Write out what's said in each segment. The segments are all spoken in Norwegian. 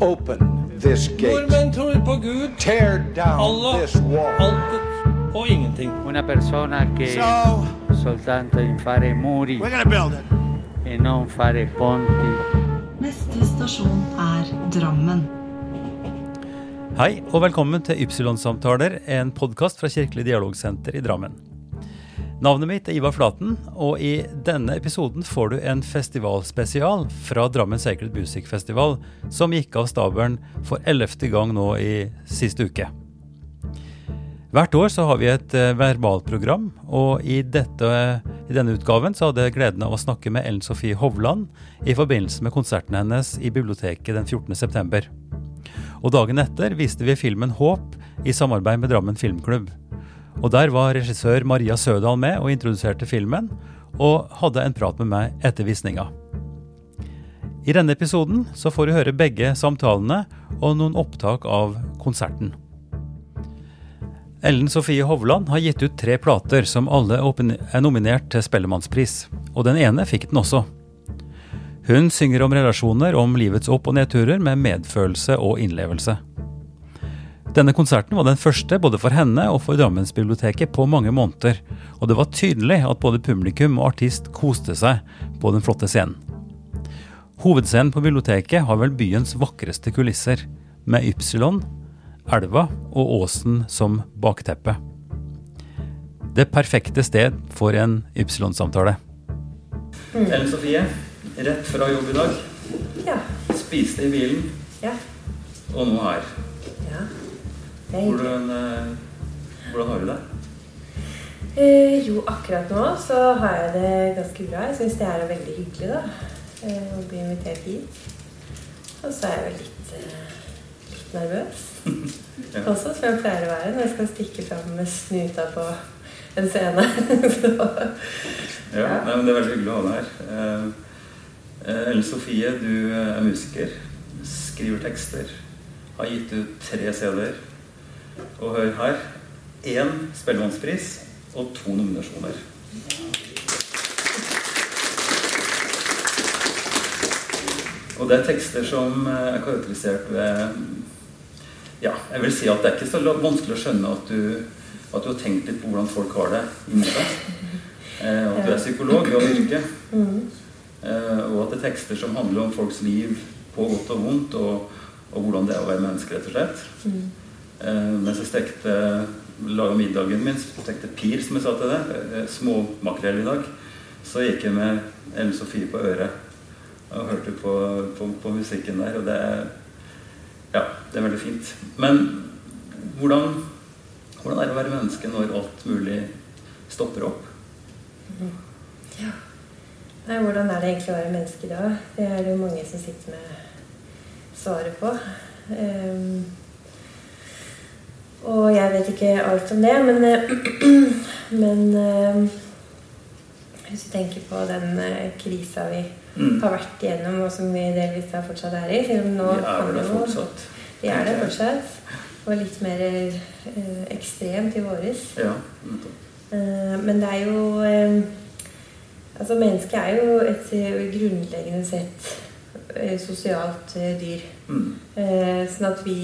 Open this gate. Nordmenn tror på Gud, Tear down Allah, this wall. altet og ingenting. Una persona che So soltanto in fare muri we're gonna build it. e non fare ponti. Neste stasjon er Drammen. Hei og velkommen til Ypsilon-samtaler, en podkast fra Kirkelig dialogsenter i Drammen. Navnet mitt er Ivar Flaten, og i denne episoden får du en festivalspesial fra Drammen Sacred Music Festival, som gikk av stabelen for ellevte gang nå i siste uke. Hvert år så har vi et eh, verbalprogram, og i, dette, i denne utgaven så hadde jeg gleden av å snakke med Ellen Sofie Hovland i forbindelse med konserten hennes i biblioteket den 14. september. Og dagen etter viste vi filmen Håp i samarbeid med Drammen Filmklubb. Og der var regissør Maria Sødal med og introduserte filmen, og hadde en prat med meg etter visninga. I denne episoden så får du høre begge samtalene og noen opptak av konserten. Ellen Sofie Hovland har gitt ut tre plater som alle er nominert til Spellemannspris, og den ene fikk den også. Hun synger om relasjoner, om livets opp- og nedturer med medfølelse og innlevelse. Denne konserten var den første både for henne og for Drammensbiblioteket på mange måneder, og det var tydelig at både publikum og artist koste seg på den flotte scenen. Hovedscenen på biblioteket har vel byens vakreste kulisser, med Ypsilon, elva og åsen som bakteppe. Det perfekte sted for en Ypsilon-samtale. Ellen Sofie, rett fra jobb i dag. Ja. Spiste i bilen, Ja. og nå her. ja. Hvordan, eh, hvordan har du det? Eh, jo, akkurat nå så har jeg det ganske bra. Jeg syns det er veldig hyggelig da, eh, å bli invitert hit. Og så er jeg vel litt, eh, litt nervøs Ja. også, som jeg pleier å være når jeg skal stikke fram med snuta på en scene. så, Ja, Ja. Nei, men Det er veldig hyggelig å ha deg her. Ellen Sofie, du er musiker, skriver tekster, har gitt ut tre CD-er. Og hør her én Spellemannspris og to nominasjoner. Og det er tekster som eh, er karakterisert ved Ja, jeg vil si at det er ikke så vanskelig å skjønne at du, at du har tenkt litt på hvordan folk har det inni deg. Eh, at du er psykolog av yrke. Eh, og at det er tekster som handler om folks liv på godt og vondt, og, og hvordan det er å være menneske, rett og slett. Mm, Eh, mens jeg stekte laga middagen min, stekte pir, som jeg sa til deg, eh, småmakrell i dag, så gikk jeg med Ellen Sofie på øret og hørte på, på, på musikken der. Og det er Ja, det er veldig fint. Men hvordan, hvordan er det å være menneske når alt mulig stopper opp? ja. Nei, hvordan er det egentlig å være menneske da? Det er det jo mange som sitter med svaret på. Ehm, og jeg vet ikke alt om det, men, eh, men eh, hvis du tenker på den eh, krisa vi Mm. har vært igjennom, og som vi delvis da fortsatt er i selv om nå Vi er det fortsatt. Vi er det fortsatt. Og litt mer eh, ekstremt i våres. Ja. Eh, men det er jo eh, Altså, mennesket er jo et grunnleggende sett sosialt dyr. Mm. Sånn at vi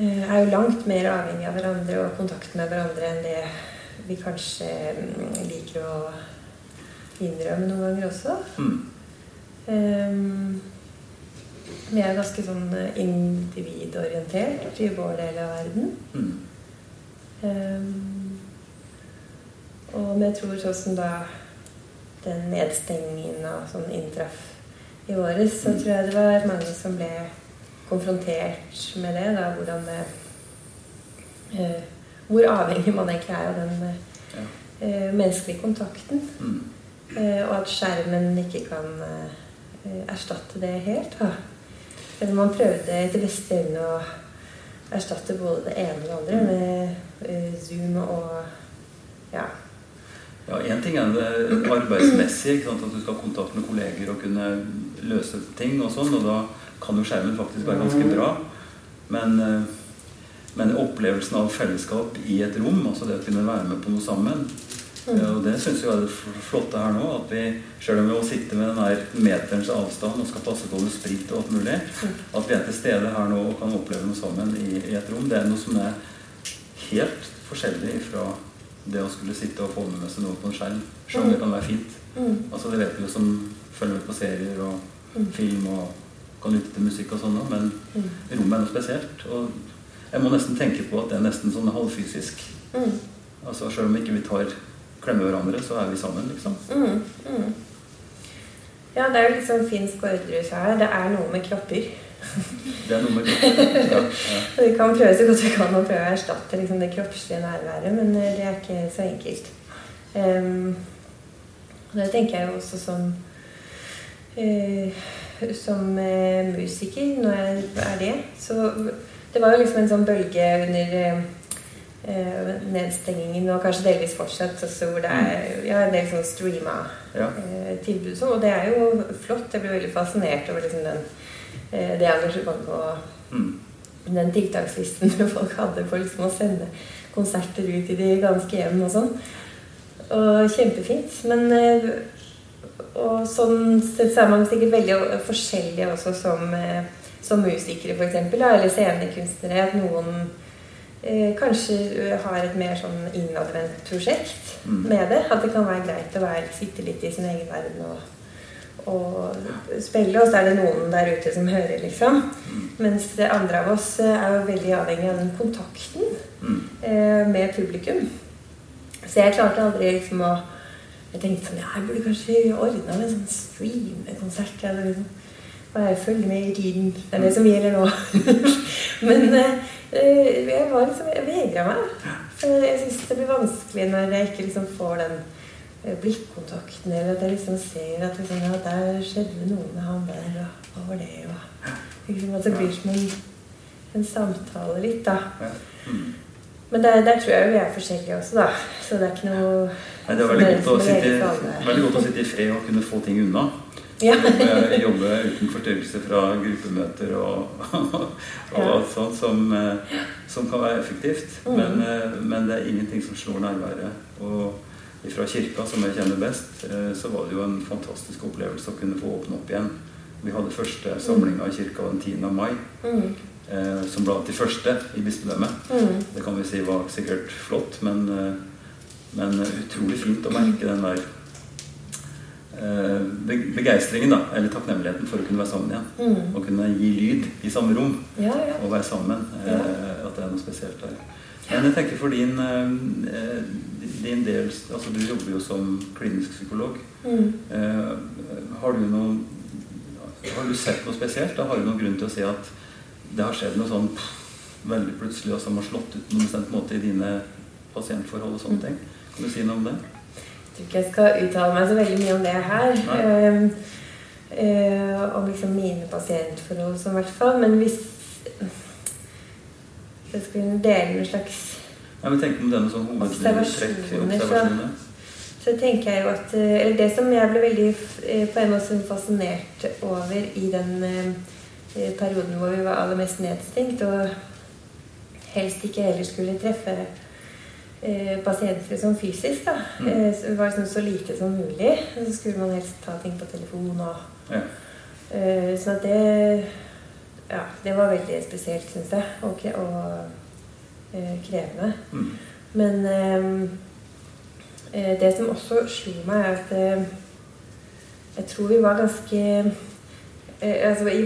er jo langt mer avhengig av hverandre og kontakt med hverandre enn det vi kanskje mm, liker å innrømme noen ganger også. Mm. Ehm, vi er ganske sånn eh, individorientert i vår del av verden. Mm. Um, og men jeg tror sånn som da den nedstengingen og sånn inntraff i året, så tror jeg det var mange som ble konfrontert med det. da, hvordan det eh, Hvor avhengig man egentlig er av den Ja. eh, menneskelige kontakten. Mm. Eh, og at skjermen ikke kan eh, erstatte det helt. Da. Eller man prøvde etter beste evne å erstatte både det ene og det andre med eh, Zoom og ja. Ja, Én ting er det arbeidsmessige, at du skal ha kontakt med kolleger og kunne løse ting. Og sånn, og da kan jo skjermen faktisk være ganske bra. Men, eh, men opplevelsen av fellesskap i et rom, altså det å kunne være med på noe sammen, Eh, Og det syns jeg er det flotte her nå. At vi, selv om vi må sitte med den meterens avstand og skal passe på med sprit og alt mulig, at vi er til stede her nå og kan oppleve noe sammen i, i et rom, det er noe som er helt forskjellig fra det å skulle sitte og få med seg noe på en skjerm. Selv om det kan være fint. Mm. Altså Det vet vi jo som følger med på serier og film og kan lytte til musikk og sånn, òg, men rommet er noe spesielt. Og jeg må nesten tenke på at det er nesten sånn halvfysisk. Mm. Altså Selv om ikke vi tar klemmer hverandre, så er vi sammen, liksom. Mm. Mm. Ja, det er jo litt sånn finsk ordrus her. Det er noe med kropper. Det er noe med kropper, Ja, ja. Vi kan prøve så godt vi kan å prøve å erstatte liksom, det kroppslige nærværet, men eh, det er ikke så enkelt. Um, og det tenker jeg jo også som eh, som eh, musiker, når jeg er det. Så det var jo liksom en sånn bølge under eh, nedstengingen, og kanskje delvis fortsatt, også hvor det er ja, en del sånn streama Ja. eh, tilbud. og sånn, Og det er jo flott. Jeg ble veldig fascinert over liksom den, eh, det engasjementet og Mm. den tiltakslisten folk hadde for liksom å sende konserter ut i de ganske hjem og sånn. Og kjempefint. Men eh, Og sånn så er man sikkert veldig forskjellige også som, eh, som musikere, f.eks. Eller scenekunstnere. At noen eh, kanskje har et mer sånn innadvendt prosjekt Mm. med det. At det kan være greit å være, sitte litt i sin egen verden og, og spille. Og så er det noen der ute som hører, liksom. Mens andre av oss eh, er jo veldig avhengig av den kontakten Mm. eh, med publikum. Så jeg klarte aldri liksom å Jeg tenkte sånn Ja, jeg burde kanskje ordna en sånn streamekonsert. eller Liksom, bare følge med i tiden. Det er det som gjelder nå. Men eh, eh, jeg var liksom Jeg vegra meg. For jeg syns det blir vanskelig når jeg ikke liksom får den eh, blikkontakten, eller at jeg liksom ser at liksom, ja, der skjedde noe med han der, og hva var det, og liksom, At det blir som en, en samtale litt, da. Mm. Men der, der tror jeg vi er forskjellige også, da. Så det er ikke noe Nei, det er veldig godt, å sitte, alle. veldig godt å sitte i fred og kunne få ting unna. Ja. Jobbe, jobbe uten forstyrrelse fra gruppemøter og, og alt sånt som, eh, som kan være effektivt. Mm. Men, eh, men det er ingenting som slår nærværet. Og fra kirka, som jeg kjenner best, eh, så var det jo en fantastisk opplevelse å kunne få åpne opp igjen. Vi hadde første samlinga i kirka den 10. mai, Mm. eh, som blant de første i bispedømmet. Mm. Det kan vi si var sikkert flott, men, eh, men utrolig fint å merke den der eh, begeistringen, da, eller takknemligheten for å kunne være sammen igjen. Mm. Å kunne gi lyd i samme rom Ja, ja. og være sammen. eh, Ja. At det er noe spesielt der. Men jeg tenker for din, eh, din del Altså, du jobber jo som klinisk psykolog. Mm. Eh, har du noe Har du sett noe spesielt? Da har du noen grunn til å si at det har skjedd noe sånn veldig plutselig og som har slått ut på en bestemt måte i dine pasientforhold og sånne ting? Kan du si noe om det? Jeg tror ikke jeg skal uttale meg så veldig mye om det her. Um, uh, om liksom mine pasientforhold som i hvert fall. Men hvis jeg skulle dele noen slags Jeg vil tenke om denne sånn hovedtrekk Observasjoner, så- Så tenker jeg jo at eh, Eller det som jeg ble veldig eh, på en måte fascinert over i den eh, perioden hvor vi var aller mest nedstengt, og helst ikke heller skulle treffe eh, pasienter som fysisk, da. Mm. Eh, så det var liksom så lite som mulig. Og så skulle man helst ta ting på telefon og Ja. eh, Så det Ja, det var veldig spesielt, syns jeg, og, og eh, krevende. Mm. Men det som også slo meg, er at jeg tror vi var ganske eh, Altså i,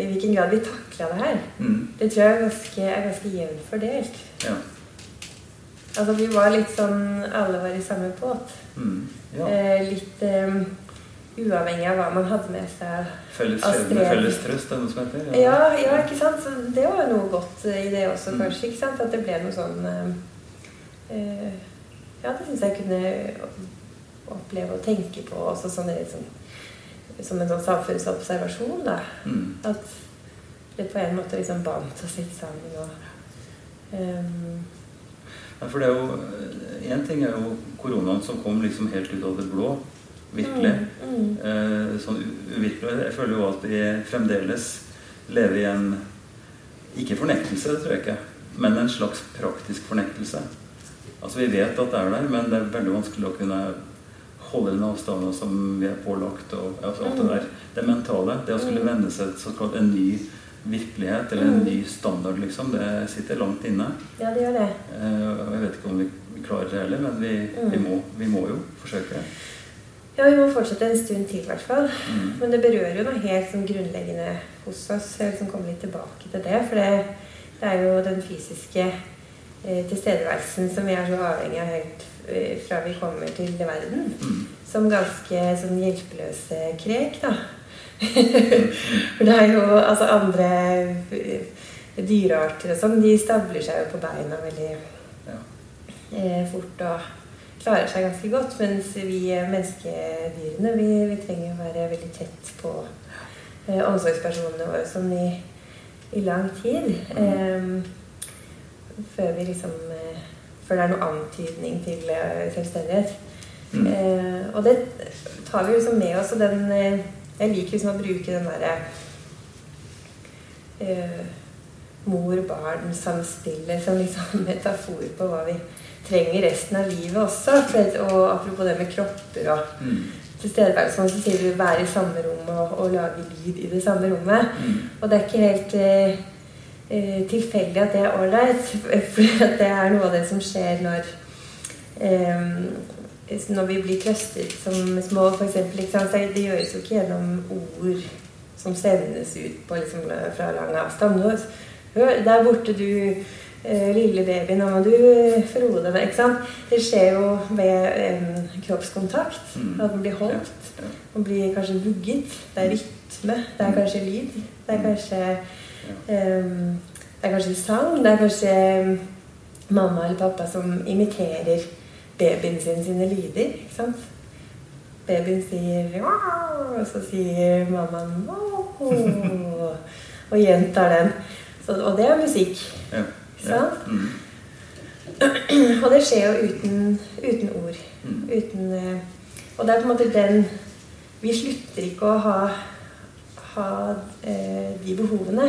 i hvilken grad vi takla det her. Mm. Det tror jeg er ganske, er ganske jevnt fordelt. Ja. Altså vi var litt sånn Alle var i samme båt. Mm. ja. Eh, litt eh, uavhengig av hva man hadde med seg. Felles skjebne, felles trøst, er det noe som heter? Ja, ja, ikke sant? Så det var jo noe godt i det også, Mm. kanskje. ikke sant? At det ble noe sånn eh, eh, Ja, det syns jeg kunne oppleve og tenke på også sånn sånn som en sånn samfunnsobservasjon, da. Mm. At det på en måte liksom bandt oss litt sammen og ehm, Ja, for det er jo Én ting er jo koronaen som kom liksom helt ut av det blå. Virkelig. Mm, mm, Eh, sånn uvirkelig. Jeg føler jo at vi fremdeles lever i en Ikke fornektelse, det tror jeg ikke, men en slags praktisk fornektelse. Altså Vi vet at det er der, men det er veldig vanskelig å kunne holde den avstanden som vi er pålagt. Og, altså alt det der, det mentale. Det å skulle venne seg til en ny virkelighet eller en ny standard, liksom, det sitter langt inne. Ja, det gjør det. Eh, og jeg vet ikke om vi, klarer det heller, men vi, vi, må, vi må jo forsøke. Ja, vi må fortsette en stund til, i hvert fall. Mm. Men det berører jo noe helt sånn grunnleggende hos oss. Jeg liksom komme litt tilbake til det. For det, det er jo den fysiske eh, tilstedeværelsen som vi er så avhengig av helt eh, fra vi kommer til verden. Mm. Som ganske sånn hjelpeløse krek, da. For det er jo altså andre eh, dyrearter og sånn, de stabler seg jo på beina veldig Ja. eh, fort og klarer seg ganske godt. Mens vi eh, menneskedyrene, vi, vi trenger å være veldig tett på eh, omsorgspersonene våre sånn i, i lang tid. Eh, før vi liksom eh, Før det er noe antydning til eh, selvstendighet. Mm. Og det tar vi liksom med oss. Og den Jeg liker liksom å bruke den derre eh, mor-barn-samspillet som liksom metafor på hva vi trenger resten av livet også. For, og apropos det med kropper og Mm. tilstedeværelse, så sier vi være i samme rom og, og lage lyd i det samme rommet. Mm. Og det er ikke helt eh, eh, tilfeldig at det er ålreit. For det er noe av det som skjer når eh, Når vi blir trøstet som små, f.eks. Det gjøres jo ikke gjennom ord som sendes ut på, liksom, fra lang avstand. Hør, der borte, du eh, lille baby, nå må du Frode deg. Ikke sant? Det skjer jo ved eh, kroppskontakt. Mm. At man blir holdt. Man blir kanskje vugget. Det er rytme. Det er kanskje lyd. Det er kanskje um, Det er kanskje sang. Det er kanskje mamma eller pappa som imiterer babyen sin sine lyder. Ikke sant? Babyen sier Wah! og så sier mammaen «Wow», og gjentar den. Så, og det er musikk. Ja. Ikke sant? Mm. Og det skjer jo uten, uten ord. Mm. Uten, eh, og det er på en måte den Vi slutter ikke å ha, ha eh, de behovene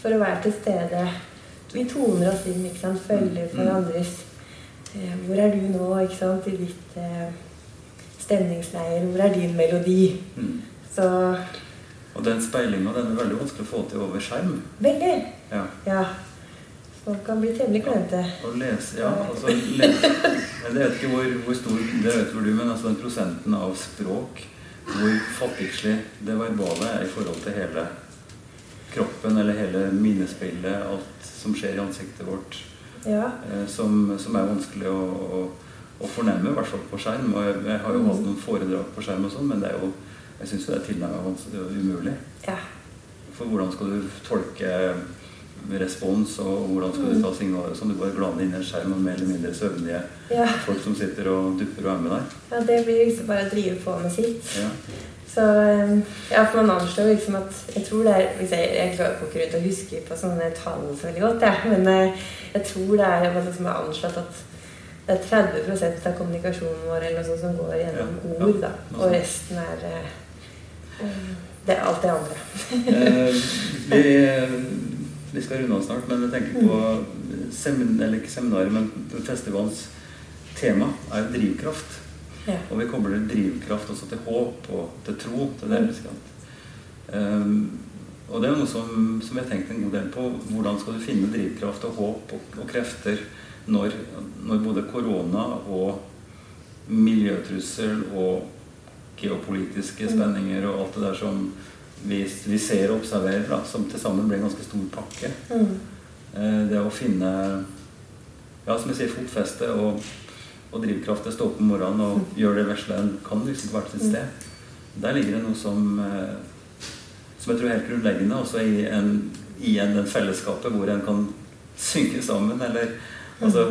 for å være til stede. Vi toner oss inn, ikke sant? følger Mm. hverandres eh, Hvor er du nå ikke sant? i ditt eh, stemningsleir? Hvor er din melodi? Mm. Så Og den speilinga er veldig vanskelig å få til over skjerm. veldig. Ja. Ja. Folk kan bli temmelig klønete. Ja, lese Ja, altså lese. Jeg vet ikke hvor, hvor stor det vet hvor du, men altså den prosenten av språk hvor fattigslig det verbale er i forhold til hele kroppen eller hele minnespillet, alt som skjer i ansiktet vårt, Ja. eh, som, som er vanskelig å, å, å fornemme, i hvert fall på skjerm. Og jeg, jeg har jo hatt noen foredrag på skjerm og sånn, men det er jo, jeg syns det er tilnærmet umulig. ja. For hvordan skal du tolke respons, og hvordan skal du ta signaler og sånn? Du bare glaner inn i en skjerm og mer eller mindre søvnige ja. folk som sitter og dupper og er med deg? Ja, det blir liksom bare å drive på med sitt. Ja. Så eh, ja, for man anslår liksom at Jeg tror det er hvis Jeg, jeg klarer ikke rundt huske på sånne tall så veldig godt, jeg. Men eh, jeg tror det er liksom anslått at det er 30 av kommunikasjonen vår eller noe sånt som går gjennom Ja, ja, ord. da, Og resten er eh, det er alt det andre. Eh, vi, vi skal runde av snart, men jeg tenker på semin, eller ikke seminaret, men festivalens tema er drivkraft. Ja. Og vi kobler drivkraft også til håp og til tro. til deres kant. Um, og det er noe som, som jeg har tenkt en god del på. Hvordan skal du finne drivkraft og håp og, og krefter når, når både korona og miljøtrussel og geopolitiske spenninger og alt det der som vi, vi ser og observerer, da, som til sammen blir en ganske stor pakke. Mm. Uh, det å finne ja, som jeg sier, fotfeste og, og drivkraft til å stå opp om morgenen og gjøre det vesle en kan liksom hvert sitt sted. Der ligger det noe som, eh, som jeg tror er helt grunnleggende, også i en, i en den fellesskapet hvor en kan synke sammen, eller altså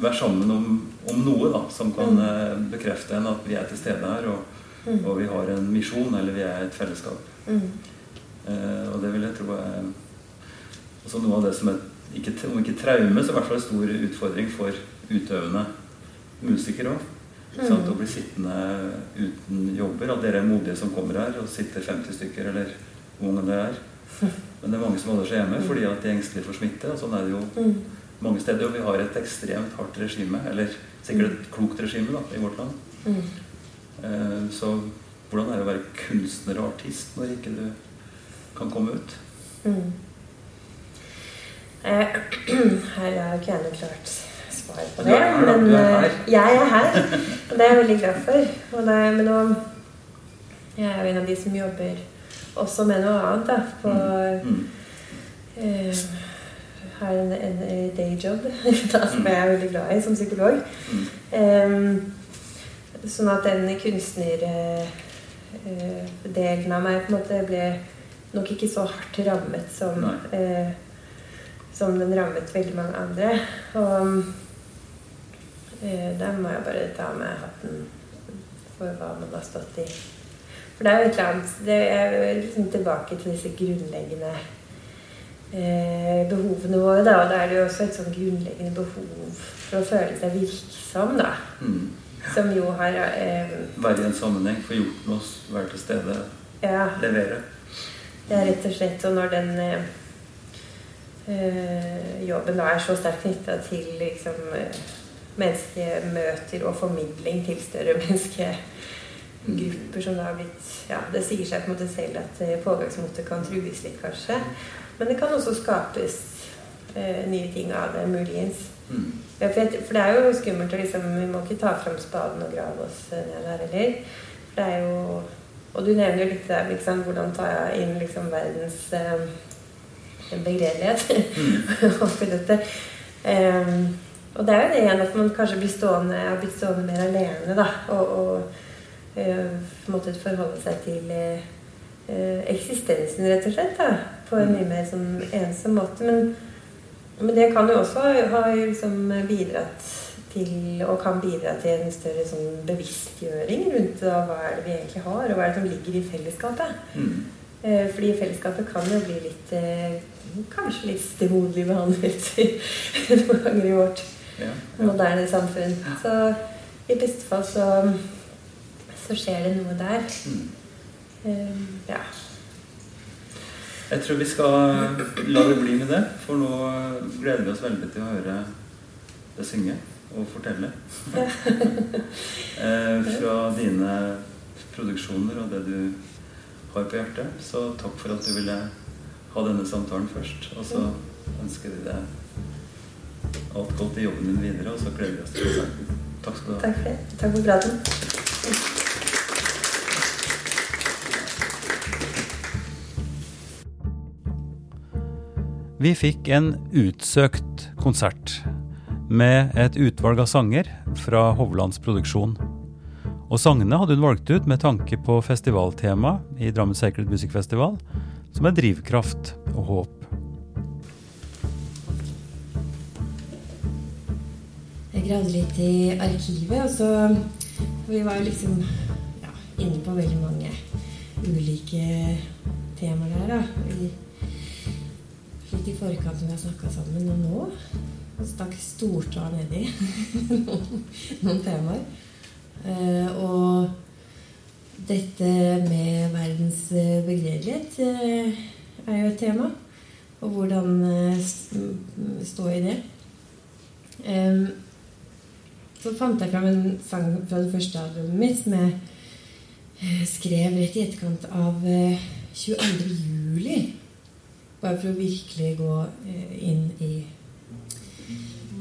være sammen om, om noe da, som kan eh, bekrefte en at vi er til stede her, og, og vi har en misjon, eller vi er et fellesskap. Mm. Eh, og det vil jeg tro er også noe av det som er ikke, om ikke traume, så i hvert fall en stor utfordring for utøvende musikere òg. Å bli sittende uten jobber. At dere er modige som kommer her og sitter 50 stykker, eller hvor mange det er. Men det er mange som holder seg hjemme fordi at de er engstelige for smitte. Og sånn er det jo Mm. mange steder. Og vi har et ekstremt hardt regime, eller sikkert et klokt regime da, i vårt land. Mm. Eh, så hvordan er det å være kunstner og artist når ikke du kan komme ut? Mm. Eh, her er jo ikke jeg noe klart svar på det. Men eh, jeg er her, og det er jeg veldig glad for. Og det, men nå Jeg er jo en av de som jobber også med noe annet, da. På Mm. uh, Har en, en dayjob, da, som jeg er veldig glad i som psykolog. Mm. Eh, sånn at den kunstnerdelen av meg på en måte ble nok ikke så hardt rammet som, som den rammet veldig mange andre. Og der må jeg bare ta med hatten for hva man har stått i. For det er jo et eller annet Det er liksom tilbake til disse grunnleggende eh, behovene våre, da. Og da er det jo også et sånn grunnleggende behov for å føle seg virksom, da. Mm. Som jo har eh, Være i en sammenheng, få gjort noe, være til stede, Ja, levere. det er rett og slett sånn når den eh, eh, jobben da er så sterkt knytta til liksom eh, menneskemøter og formidling til større menneskegrupper som det har blitt Ja, det sier seg på en måte selv at eh, pågangsmotet kan trues litt, kanskje. Men det kan også skapes eh, nye ting av det, muligens. Mm. Ja, for, jeg, for det er jo skummelt å liksom Vi må ikke ta fram spaden og grave oss ned der heller. For det er jo Og du nevner jo litt der liksom, hvordan tar jeg inn liksom verdens eh, begredelighet oppi dette. Eh, og det er jo det igjen at man kanskje blir stående, har blitt stående mer alene, da. Og, og øh, måttet forholde seg til eh, eh, eksistensen, rett og slett. da, På en mye mer sånn ensom måte. Men men det kan jo også ha liksom bidratt til, og kan bidra til en større sånn bevisstgjøring rundt da, hva er det vi egentlig har, og hva er det som ligger i fellesskapet. Mm. Eh, fordi fellesskapet kan jo bli litt eh, Kanskje litt stemoderlig behandlet noen ganger i vårt. Moderne samfunn. Så i beste fall så, så skjer det noe der. Mm. Eh, ja. Jeg tror vi skal la det bli med det, for nå gleder vi oss veldig til å høre deg synge og fortelle. eh, fra dine produksjoner og det du har på hjertet. Så takk for at du ville ha denne samtalen først. Og så ønsker vi deg alt godt i jobben din videre, og så gleder vi oss til konserten. Takk skal du ha. Takk for det. Takk for praten. Vi fikk en utsøkt konsert med et utvalg av sanger fra Hovlands produksjon. Og sangene hadde hun valgt ut med tanke på festivaltema i Drammen Sacred Music Festival, som er drivkraft og håp. Gravde litt i arkivet, og så Vi var jo liksom ja, inne på veldig mange ulike temaer der, da. Litt i forkant når vi har snakka sammen, og nå og stakk stortåa nedi noen, noen temaer. Eh, og dette med verdens eh, begredelighet eh, er jo et tema. Og hvordan eh, st- stå i det. Em, så fant jeg fram en sang fra det første albumet mitt som jeg eh, skrev rett i etterkant av eh, 22. juli. Bare for å virkelig gå eh, inn i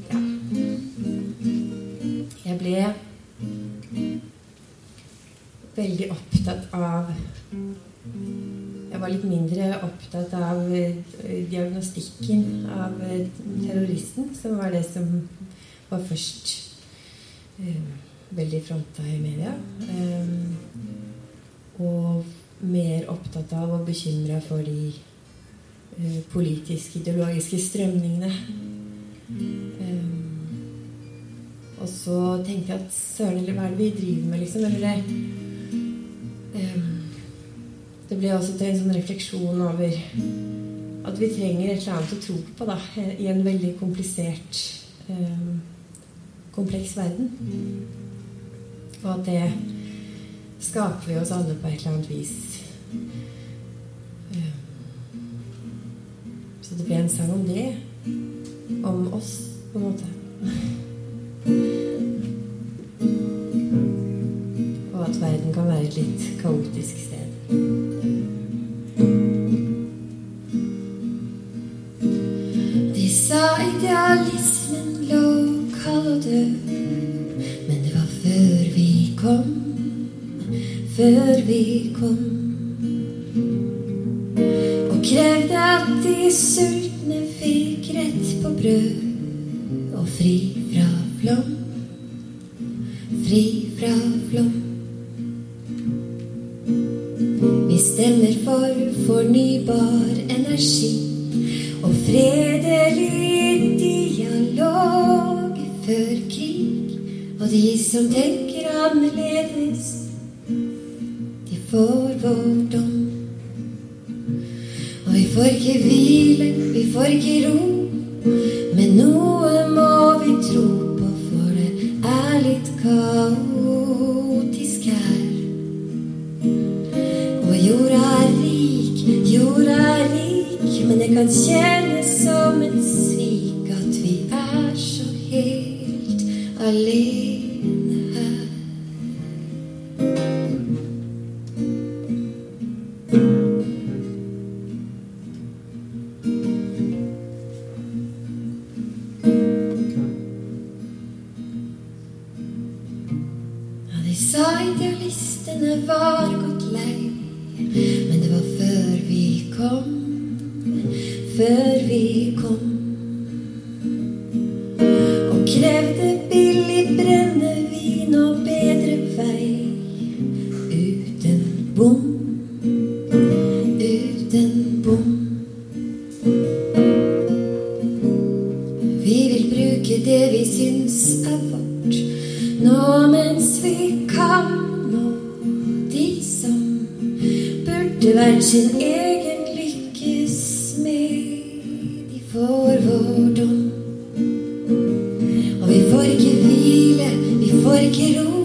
ja. Jeg ble veldig opptatt av Jeg var litt mindre opptatt av eh, diagnostikken av eh, terroristen, som var det som var først eh, veldig fronta i media. Eh, og mer opptatt av og bekymra for de eh, politiske, ideologiske strømningene. Eh, og så tenkte jeg at søren, eller hva er det vi driver med, liksom? Eller det eh, Det ble også til en sånn refleksjon over at vi trenger et eller annet å tro på da, i en veldig komplisert eh, kompleks verden. Og at det skaper vi oss alle på et eller annet vis. Eh, Så det ble en sang om det. Om oss på en måte. Og at verden kan være et litt kaotisk sted. De sa død, men det var før vi kom, før vi kom. Og krevde at de sultne fikk rett på brød, og fri fra flom, fri fra flom. Vi stemmer for fornybar energi og fredelig dialog før krig. Og de som tenker annerledes, de får vår dom. Og vi får ikke hvile, vi får ikke ro, men noe må vi tro på, for det er litt kaotisk her. Og jorda er rik, jorda er rik, men det kan kjennes helt alene vi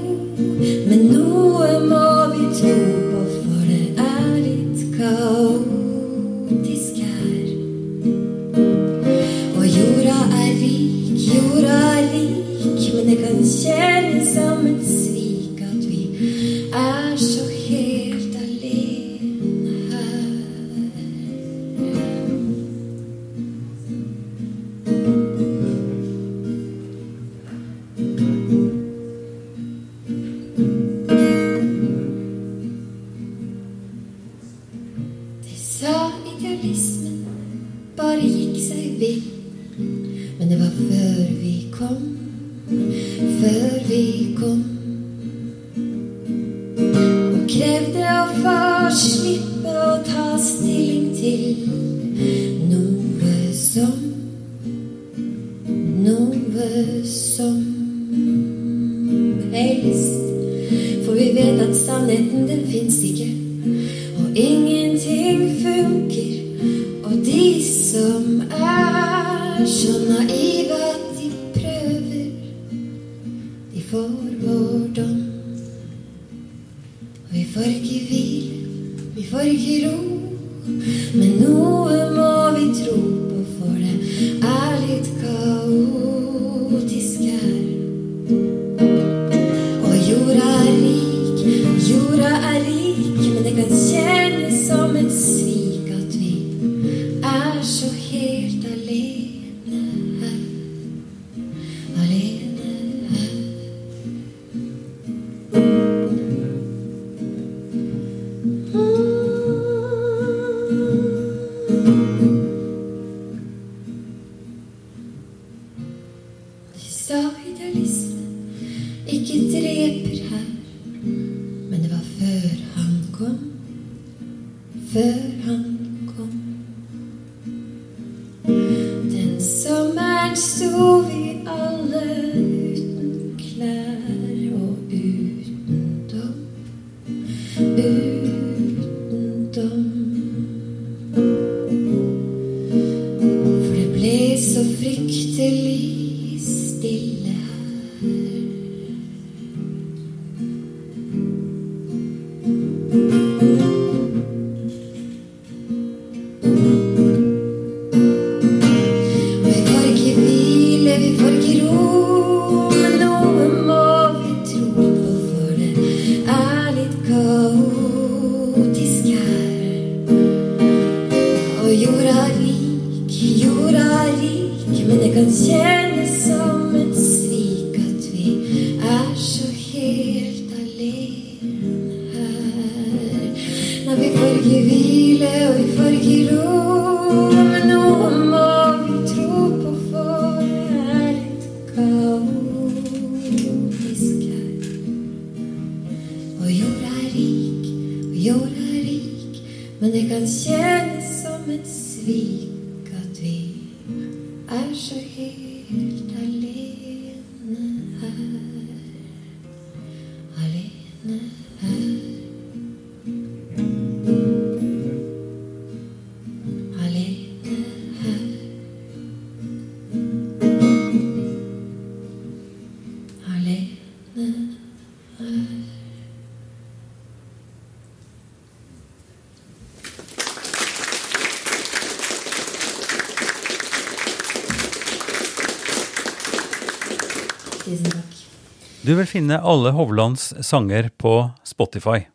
Du vil finne alle Hovlands sanger på Spotify.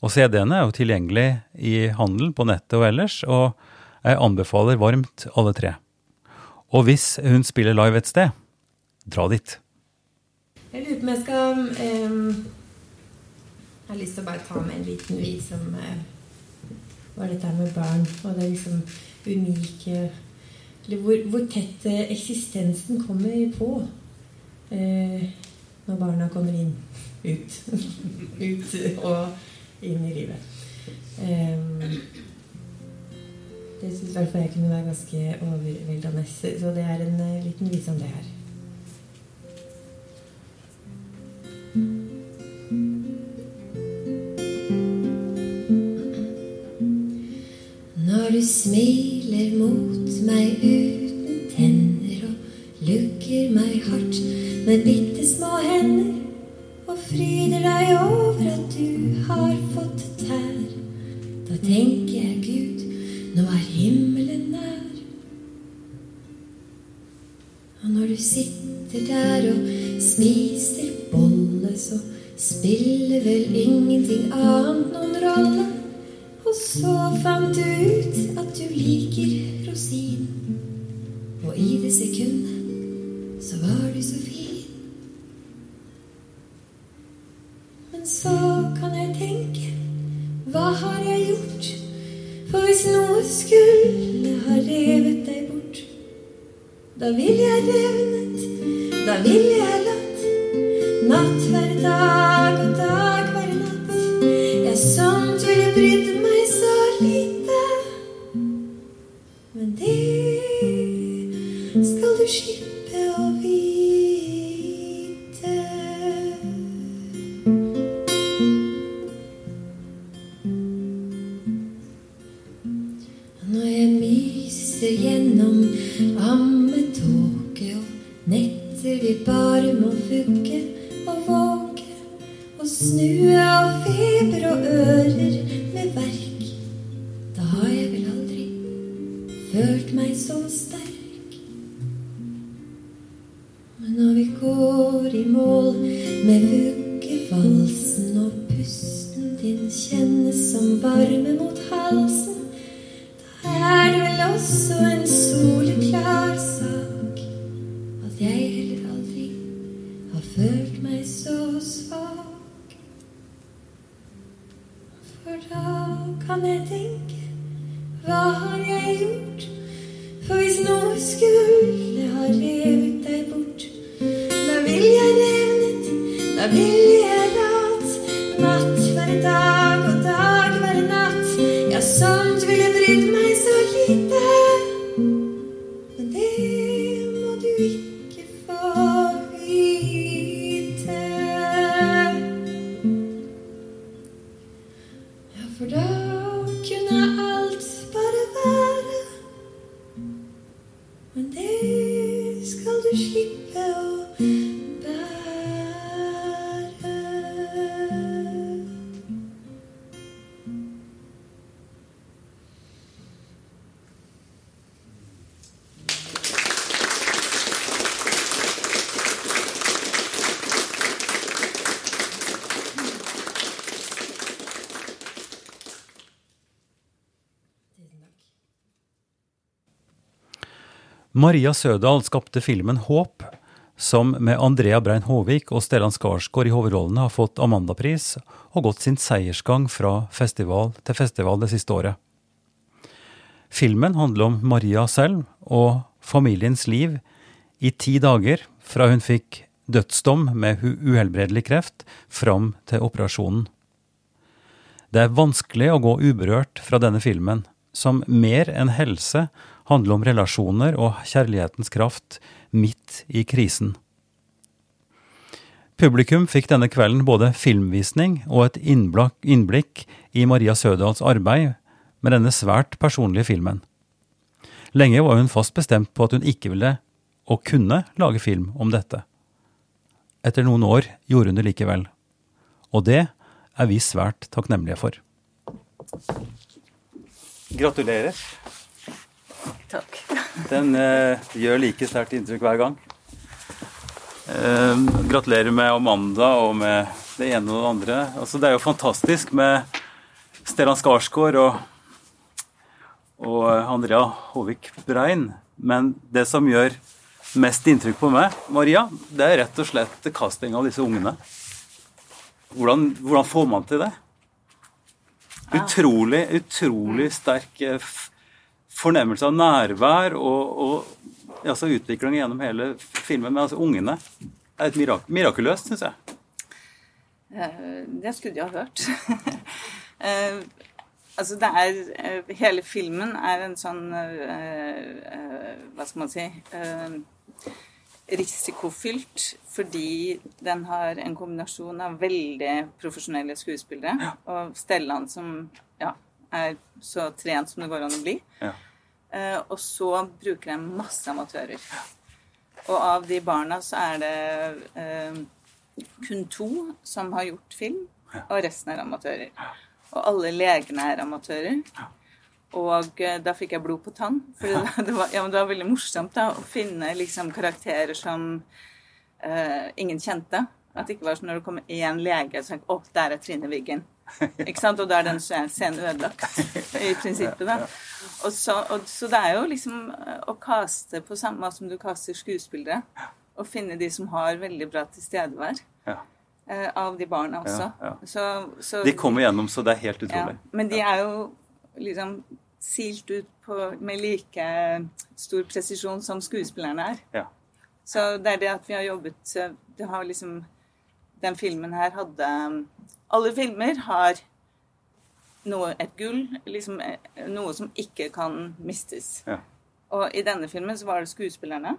Og CD-ene er jo tilgjengelig i handel på nettet og ellers, og jeg anbefaler varmt alle tre. Og hvis hun spiller live et sted, dra dit. Jeg lurer på om jeg skal um, Jeg har lyst til å bare ta med en liten vis som uh, var dette med barn. Og det liksom unike Eller hvor, hvor tett eh, eksistensen kommer på eh, når barna kommer inn. Ut. ut og inn i livet. Ehm, det syns i hvert fall jeg kunne være ganske overveldende. Så det er en eh, liten vise om det her. Når du smiler mot meg og lukker meg hardt med bitte små hender og fryder deg over at du har fått tær, da tenker jeg Gud, nå er himmelen nær. Og når du sitter der og spiser bolle, så spiller vel ingenting annet noen rolle. Og så fant du ut at du liker rosin. Og i det sekundet så var du så fin. Men så kan jeg tenke, hva har jeg gjort? For hvis noe skulle ha revet deg bort, da ville jeg revnet, da ville jeg det Maria Sødal skapte filmen Håp, som med Andrea Brein Håvik og Stellan Skarsgård i hovedrollene har fått Amandapris og gått sin seiersgang fra festival til festival det siste året. Filmen handler om Maria selv og familiens liv i ti dager fra hun fikk dødsdom med uhelbredelig kreft fram til operasjonen. Det er vanskelig å gå uberørt fra denne filmen, som mer enn helse handler om relasjoner og kjærlighetens kraft midt i krisen. Publikum fikk denne kvelden både filmvisning og et innblikk i Maria Sødals arbeid med denne svært personlige filmen. Lenge var hun fast bestemt på at hun ikke ville og kunne lage film om dette. Etter noen år gjorde hun det likevel. Og det er vi svært takknemlige for. Gratulerer. Takk. Den eh, gjør like sterkt inntrykk hver gang. Eh, gratulerer med Amanda og med det ene og det andre. Altså, det er jo fantastisk med Stellan Skarsgård og, og Andrea Håvik Brein. Men det som gjør mest inntrykk på meg, Maria, det er rett og slett casting av disse ungene. Hvordan, hvordan får man til det? Utrolig, utrolig sterk eh, fornemmelse av nærvær og, og altså utvikling gjennom hele filmen. med altså ungene er et mirak mirakuløst, syns jeg. Eh, Det skulle de ha hørt. Eh, altså det er eh, Hele filmen er en sånn Hva skal man si Risikofylt fordi den har en kombinasjon av veldig profesjonelle skuespillere og Stellan som ja, er så trent som det går an å bli. Ja. Uh, og så bruker jeg masse amatører. Og av de barna så er det uh, kun to som har gjort film, og resten er amatører. Og alle legene er amatører. Og uh, da fikk jeg blod på tann. For det, det, var, ja, men det var veldig morsomt da, å finne liksom, karakterer som ingen kjente. At det ikke var sånn når det kom én lege og tenkte 'Å, der er Trine Wiggen'. Ikke sant? Og da er den scenen ødelagt, i prinsippet. da. Og så, og, så det er jo liksom eh, å kaste på samme måte som du kaster skuespillere. Og finne de som har veldig bra tilstedevær. Ja. eh, Av de barna også. Ja, Så, så, De kommer gjennom, så det er helt ja, utrolig. men de er jo liksom silt ut på, med like stor presisjon som skuespillerne er. Ja. Så det er det at vi har jobbet Det har liksom Den filmen her hadde Alle filmer har noe, et gull, liksom eh, noe som ikke kan mistes. Ja. Og i denne filmen så var det skuespillerne.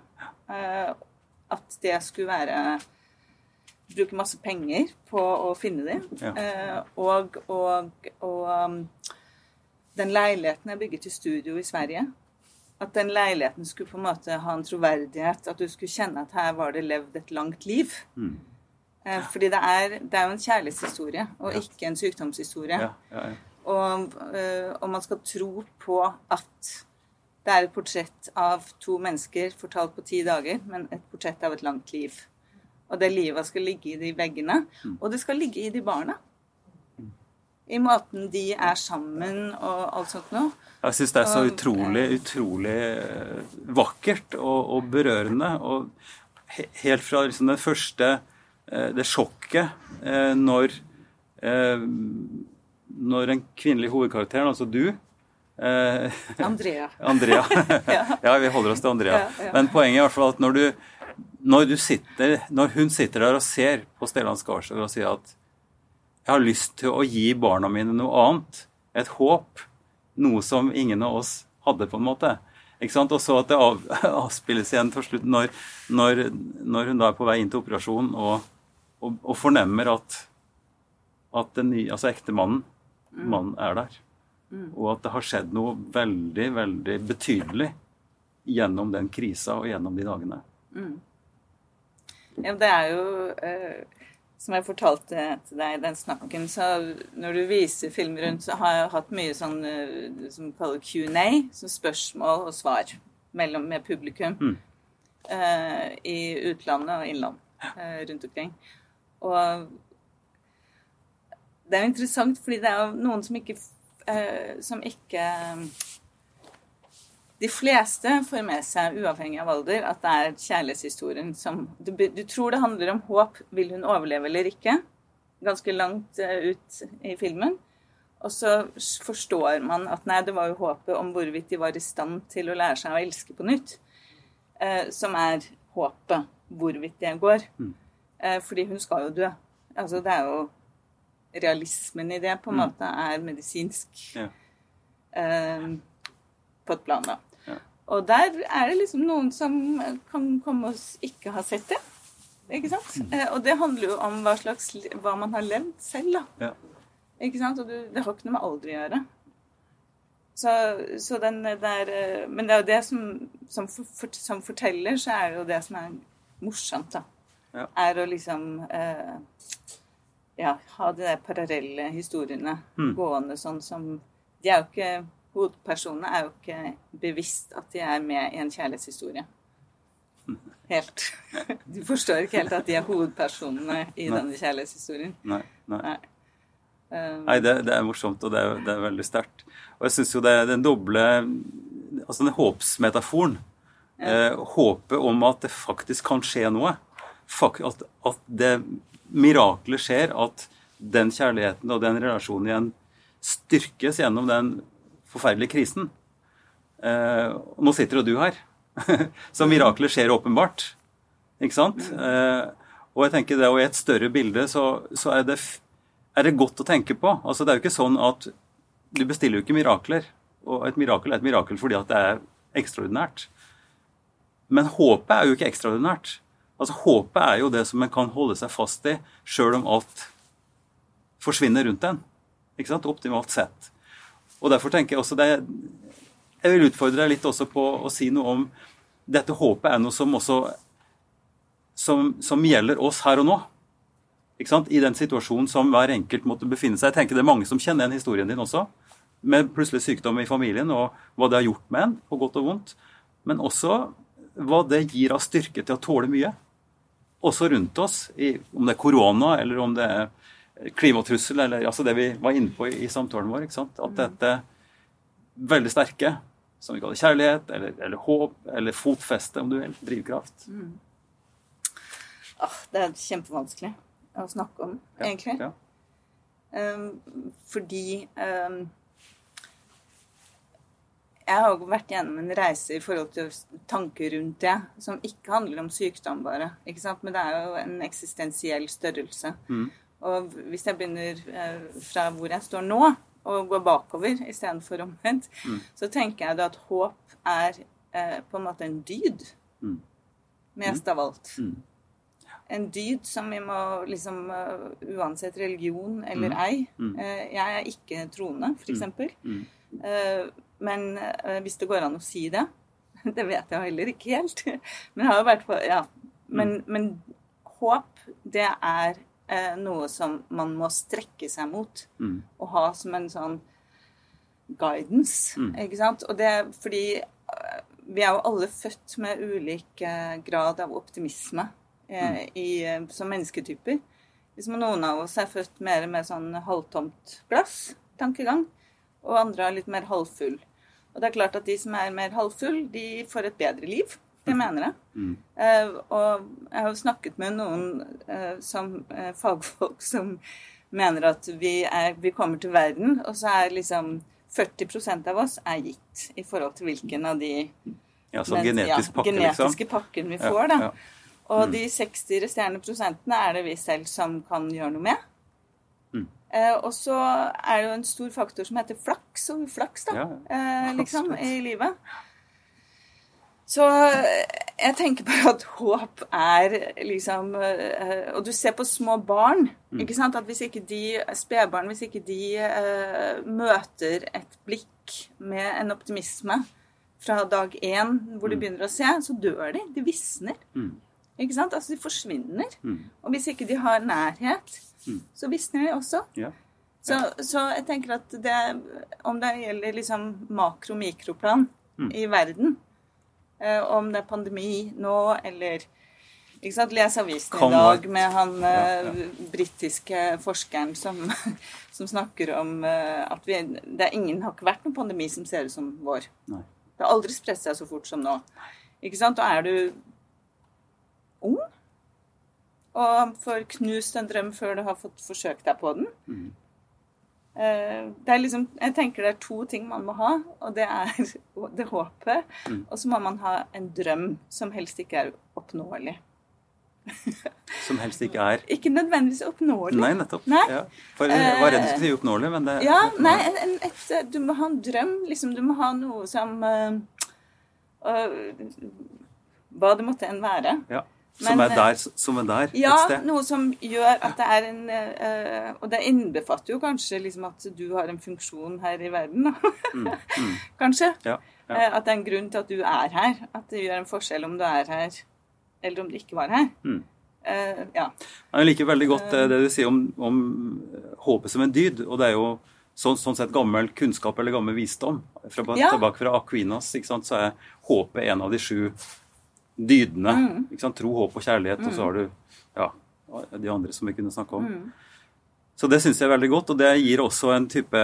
Uh, At det skulle være Bruke masse penger på å finne dem. Ja. Uh, og, og, og um, den leiligheten er bygget i studio i Sverige. At den leiligheten skulle på en måte ha en troverdighet. At du skulle kjenne at her var det levd et langt liv. Mm. Eh, fordi det er, det er jo en kjærlighetshistorie, og ikke en sykdomshistorie. Ja, ja, ja. Og, øh, og man skal tro på at det er et portrett av to mennesker fortalt på ti dager, men et portrett av et langt liv. Og det livet skal ligge i de veggene, og det skal ligge i de barna. I måten de er sammen og alt sånt noe. Jeg syns det er så utrolig, utrolig eh, vakkert og, og berørende. Og helt fra liksom den første eh, Det sjokket eh, når eh, Når en kvinnelig hovedkarakter, altså du eh, Andrea. Andrea. Ja. vi holder oss til Andrea. Men poenget er i hvert fall at når du, når du sitter Når hun sitter der og ser på Stellan Skarsgård og sier at jeg har lyst til å gi barna mine noe annet. Et håp. Noe som ingen av oss hadde, på en måte. Ikke sant? Og så at det av, avspilles igjen til slutt når, når, når hun da er på vei inn til operasjon og, og, og fornemmer at, at den nye, altså ektemannen mannen er der. Og at det har skjedd noe veldig, veldig betydelig gjennom den krisa og gjennom de dagene. Ja, det er jo eh, Som jeg fortalte til deg i den snakken, så når du viser film rundt, så har jeg hatt mye sånn eh, som kaller Q&A, som spørsmål og svar mellom, med publikum. Mm. eh, I utlandet og innland eh, rundt omkring. Og det er jo interessant, fordi det er jo noen som ikke eh, Som ikke de fleste får med seg, uavhengig av alder, at det er kjærlighetshistorien som du, du tror det handler om håp. Vil hun overleve eller ikke? Ganske langt eh, ut i filmen. Og så forstår man at nei, det var jo håpet om hvorvidt de var i stand til å lære seg å elske på nytt, eh, som er håpet. Hvorvidt det går. Eh, fordi hun skal jo dø. Altså, det er jo Realismen i det på en måte er medisinsk Ja. eh, på et plan, da. Ja. Og der er det liksom noen som kan komme og ikke ha sett det. Ikke sant? Eh, og det handler jo om hva, slags, hva man har levd selv, da. Ja. Ikke sant? Og du, det har ikke noe med alder å gjøre. Så, så den der eh, Men det er jo det som som, for, som forteller, så er det jo det som er morsomt, da. Ja. Er å liksom eh, ja, ha de der parallelle historiene Mm. gående sånn som De er jo ikke Hovedpersonene er jo ikke bevisst at de er med i en kjærlighetshistorie. Helt. Du forstår ikke helt at de er hovedpersonene i Nei. denne kjærlighetshistorien. Nei, nei. Nei. Um, Nei, det, det er morsomt, og det er, det er veldig sterkt. Og jeg syns jo det er den doble Altså den håpsmetaforen. Eh, håpet om at det faktisk kan skje noe. At, at det miraklet skjer. At den kjærligheten og den relasjonen igjen styrkes gjennom den forferdelige krisen. Eh, nå sitter jo du her. Så miraklet skjer åpenbart. Ikke sant? Eh, og jeg tenker det, og i et større bilde så, så er det er det godt å tenke på. Altså, det er jo ikke sånn at du bestiller jo ikke mirakler. Og et mirakel er et mirakel fordi at det er ekstraordinært. Men håpet er jo ikke ekstraordinært. Altså, håpet er jo det som en kan holde seg fast i sjøl om alt forsvinner rundt en. Ikke sant? Optimalt sett. Og derfor tenker jeg også det Jeg vil utfordre deg litt også på å si noe om Dette håpet er noe som også som, som gjelder oss her og nå ikke sant? i den situasjonen som hver enkelt måtte befinne seg. Jeg tenker Det er mange som kjenner igjen historien din også, med plutselig sykdom i familien, og hva det har gjort med en, på godt og vondt. Men også hva det gir av styrke til å tåle mye. Også rundt oss, i, om det er korona, eller om det er klimatrussel, eller altså det vi var inne på i, i samtalen vår. At dette veldig sterke, som vi kaller kjærlighet, eller, eller håp, eller fotfeste, om du vil, drivkraft. ah, det er kjempevanskelig å snakke om, Ja, egentlig. Ja. Um, fordi um, jeg har jo vært gjennom en reise i forhold til tanker rundt det, som ikke handler om sykdom bare. ikke sant? Men det er jo en eksistensiell størrelse. Mm. Og hvis jeg begynner eh, fra hvor jeg står nå, og går bakover istedenfor omvendt, Mm. så tenker jeg da at håp er eh, på en måte en dyd. Mm. Mest av alt. Mm. En dyd som vi må liksom eh, Uansett religion eller Mm. ei. Mm. Eh, jeg er ikke troende, eksempel. Mm. Eh, men eh, hvis det går an å si det Det vet jeg heller ikke helt. Men, har jo vært på, ja. men, Mm. men håp, det er eh, noe som man må strekke seg mot. Mm. Og ha som en sånn guidance. Mm. Ikke sant? Og det fordi eh, vi er jo alle født med ulik eh, grad av optimisme eh, i, eh, som mennesketyper. Liksom noen av oss er født mer med sånn halvtomt glass, tankegang, og andre er litt mer halvfull. Og det er klart at de som er mer halvfull, de får et bedre liv. Det mener jeg. Mm. Uh, og jeg har jo snakket med noen uh, som uh, fagfolk som mener at vi, er, vi kommer til verden, og så er liksom 40% av oss er gitt i forhold til hvilken av de Ja, sånn men- ja, pakke, genetiske liksom. pakken vi Ja, får. da. ja. Og Mm. de 60 resterende prosentene er det vi selv som kan gjøre noe med. Eh, og så er det jo en stor faktor som heter flaks og uflaks, da. Ja, eh, liksom, i livet. Så eh, jeg tenker bare at håp er liksom Og du ser på små barn. Mm. ikke sant, at Hvis ikke de spedbarn hvis ikke de møter et blikk med en optimisme fra dag én, hvor de Mm. begynner å se, så dør de. De visner. Mm. Ikke sant? Altså, de forsvinner. Og hvis ikke de har nærhet. Så visner de også. Ja. Så, så jeg tenker at det, om det gjelder liksom makro-mikroplan Mm. i verden, eh, om det er pandemi nå, eller ikke sant? Les avisen Kom, i dag med han Ja, eh, britiske forskeren som, som snakker om eh, at vi, det er ingen, har ikke vært noen pandemi som ser ut som vår. Nei. Det har aldri spredt seg så fort som nå. Ikke sant? Og er du og får knust en drøm før du har fått forsøkt deg på den Mm. det er liksom, Jeg tenker det er to ting man må ha, og det er det håpet. Og så må man ha en drøm som helst ikke er oppnåelig. Som helst ikke er Ikke nødvendigvis oppnåelig. Nei, nettopp. Nei. Ja. For jeg var redd du skulle si oppnåelig, men det Ja, nei, en, en, et, du må ha en drøm. Liksom, du må ha noe som uh, uh, Hva det måtte enn være. Ja. Som er der, som er der Ja, et sted. noe som gjør at det er en eh, Og det innbefatter jo kanskje liksom at du har en funksjon her i verden, da. kanskje. Mm, Ja, ja. Eh, at det er en grunn til at du er her. At det gjør en forskjell om du er her, eller om du ikke var her. Mm. Uh, ja. Jeg liker veldig godt eh, det du sier om, om eh, håpet som en dyd. Og det er jo sånn, sånn sett gammel kunnskap eller gammel visdom. Fra, Ja. Tilbake fra Aquinas ikke sant? så er håpet en av de sju dydene. Mm. Tro, håp og kjærlighet. Og så har du ja, de andre som vi kunne snakke om. Mm. Så det syns jeg er veldig godt, og det gir også en type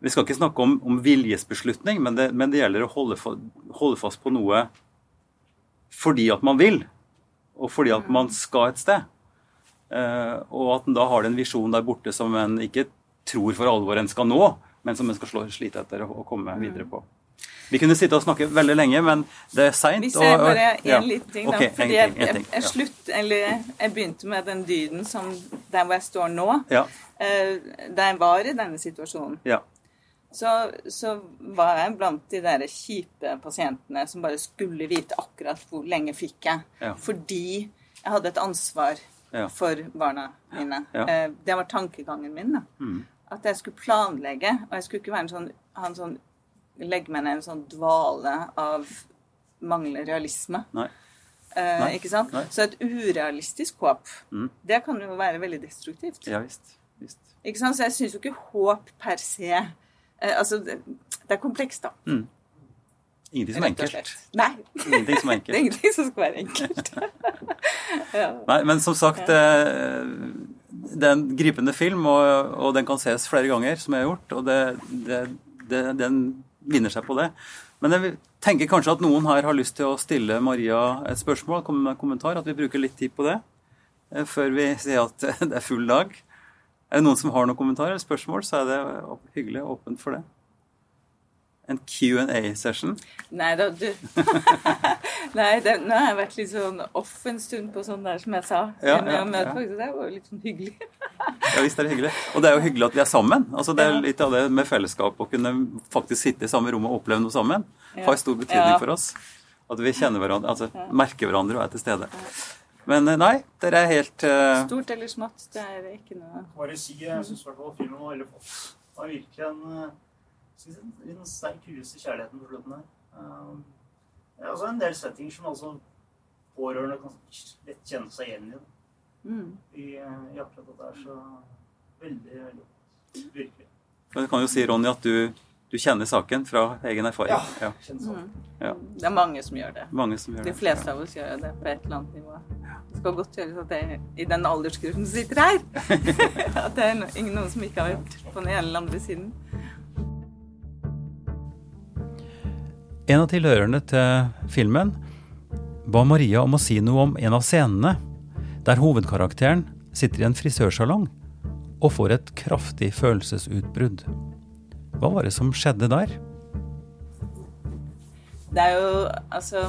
Vi skal ikke snakke om, om viljesbeslutning, men det, men det gjelder å holde, fa- holde fast på noe fordi at man vil, og fordi at man skal et sted. Eh, og at en da har den visjonen der borte som en ikke tror for alvor en skal nå, men som en skal slå, slite etter å, komme videre på. Vi kunne sitte og snakke veldig lenge, men det er seint. Hvis jeg bare en liten ting, da. Ok, en fordi ting, jeg, en jeg, jeg, ja. slutt, eller jeg begynte med den dyden som der hvor jeg står nå. Ja, Eh, da jeg var i denne situasjonen, ja, så, så var jeg blant de der kjipe pasientene som bare skulle vite akkurat hvor lenge fikk jeg. Ja. Fordi jeg hadde et ansvar Ja. for barna mine. Ja. Eh, det var tankegangen min. da. Mm. At jeg skulle planlegge, og jeg skulle ikke være en sånn, ha en sånn legge meg ned i en sånn dvale av manglende realisme. Nei. Eh, Nei. Ikke sant? Nei. Så et urealistisk håp, Mm. det kan jo være veldig destruktivt. ja visst. visst. Ikke sant? Så jeg syns jo ikke håp per se eh, Altså, det, det er komplekst, da. Ingenting som er enkelt. Nei. Ingenting som er enkelt. Det er ingenting som skal være enkelt. ja. Nei, men som sagt, eh, det er en gripende film, og, og den kan ses flere ganger, som jeg har gjort. Og det, det, den vinner seg på det. Men jeg tenker kanskje at noen her har lyst til å stille Maria et spørsmål, komme med en kommentar, at vi bruker litt tid på det eh, før vi sier at det er full dag. Er det noen som har noen kommentarer eller spørsmål, så er det hyggelig åpent for det. En Q&A-session. Nei da, du Nei, det, nå har jeg vært litt sånn off en stund på sånn der som jeg sa. Ja, ja, folk, så det var jo litt sånn hyggelig. Ja visst er det hyggelig. Og det er jo hyggelig at vi er sammen. Altså Det er Ja. litt av det med fellesskap. Å kunne faktisk sitte i samme rom og oppleve noe sammen Ja. har stor betydning Ja. for oss. At vi kjenner hverandre, altså merker hverandre og er til stede. Men eh, nei, dere er helt uh... Stort eller smått, det er ikke noe Bare si, jeg syns i hvert fall filmen var veldig flott. Det var virkelig en, synes en, sterk rus i kjærligheten på slutten her. Um, det er også en del settinger som altså pårørende kan lett kjenne seg igjen i. mm. I, eh, i akkurat dette er så veldig, veldig godt. Virkelig. Jeg kan jo si, Ronny, at du, du kjenner saken fra egen erfaring. Ja. Ja. Kjennes sånn. Ja. Det er mange som gjør det. Mange som gjør De det. fleste av oss gjør det på et eller annet nivå. Det skal godt gjøres at det er i den aldersgruppen som sitter her. At det er ingen noen som ikke har vært på den ene eller andre siden. En av tilhørerne til filmen ba Maria om å si noe om en av scenene der hovedkarakteren sitter i en frisørsalong og får et kraftig følelsesutbrudd. Hva var det som skjedde der? Det er jo altså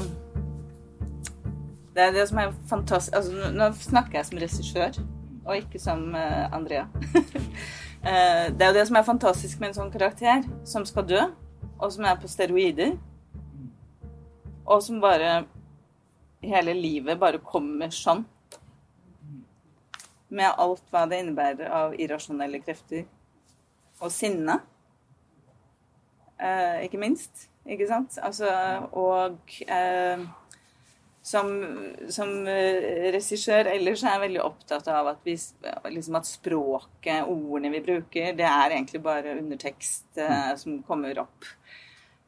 Det er det som er fantastisk altså, nå- snakker jeg som regissør, og ikke som uh, Andrea. Eh, det er jo det som er fantastisk med en sånn karakter, som skal dø, og som er på steroider, og som bare hele livet bare kommer sånn. Med alt hva det innebærer av irrasjonelle krefter. Og sinne. Eh, ikke minst. Ikke sant? Altså, og eh, som, som eh, regissør ellers er jeg veldig opptatt av at, vi, liksom at språket, ordene vi bruker, det er egentlig bare undertekst eh, som kommer opp.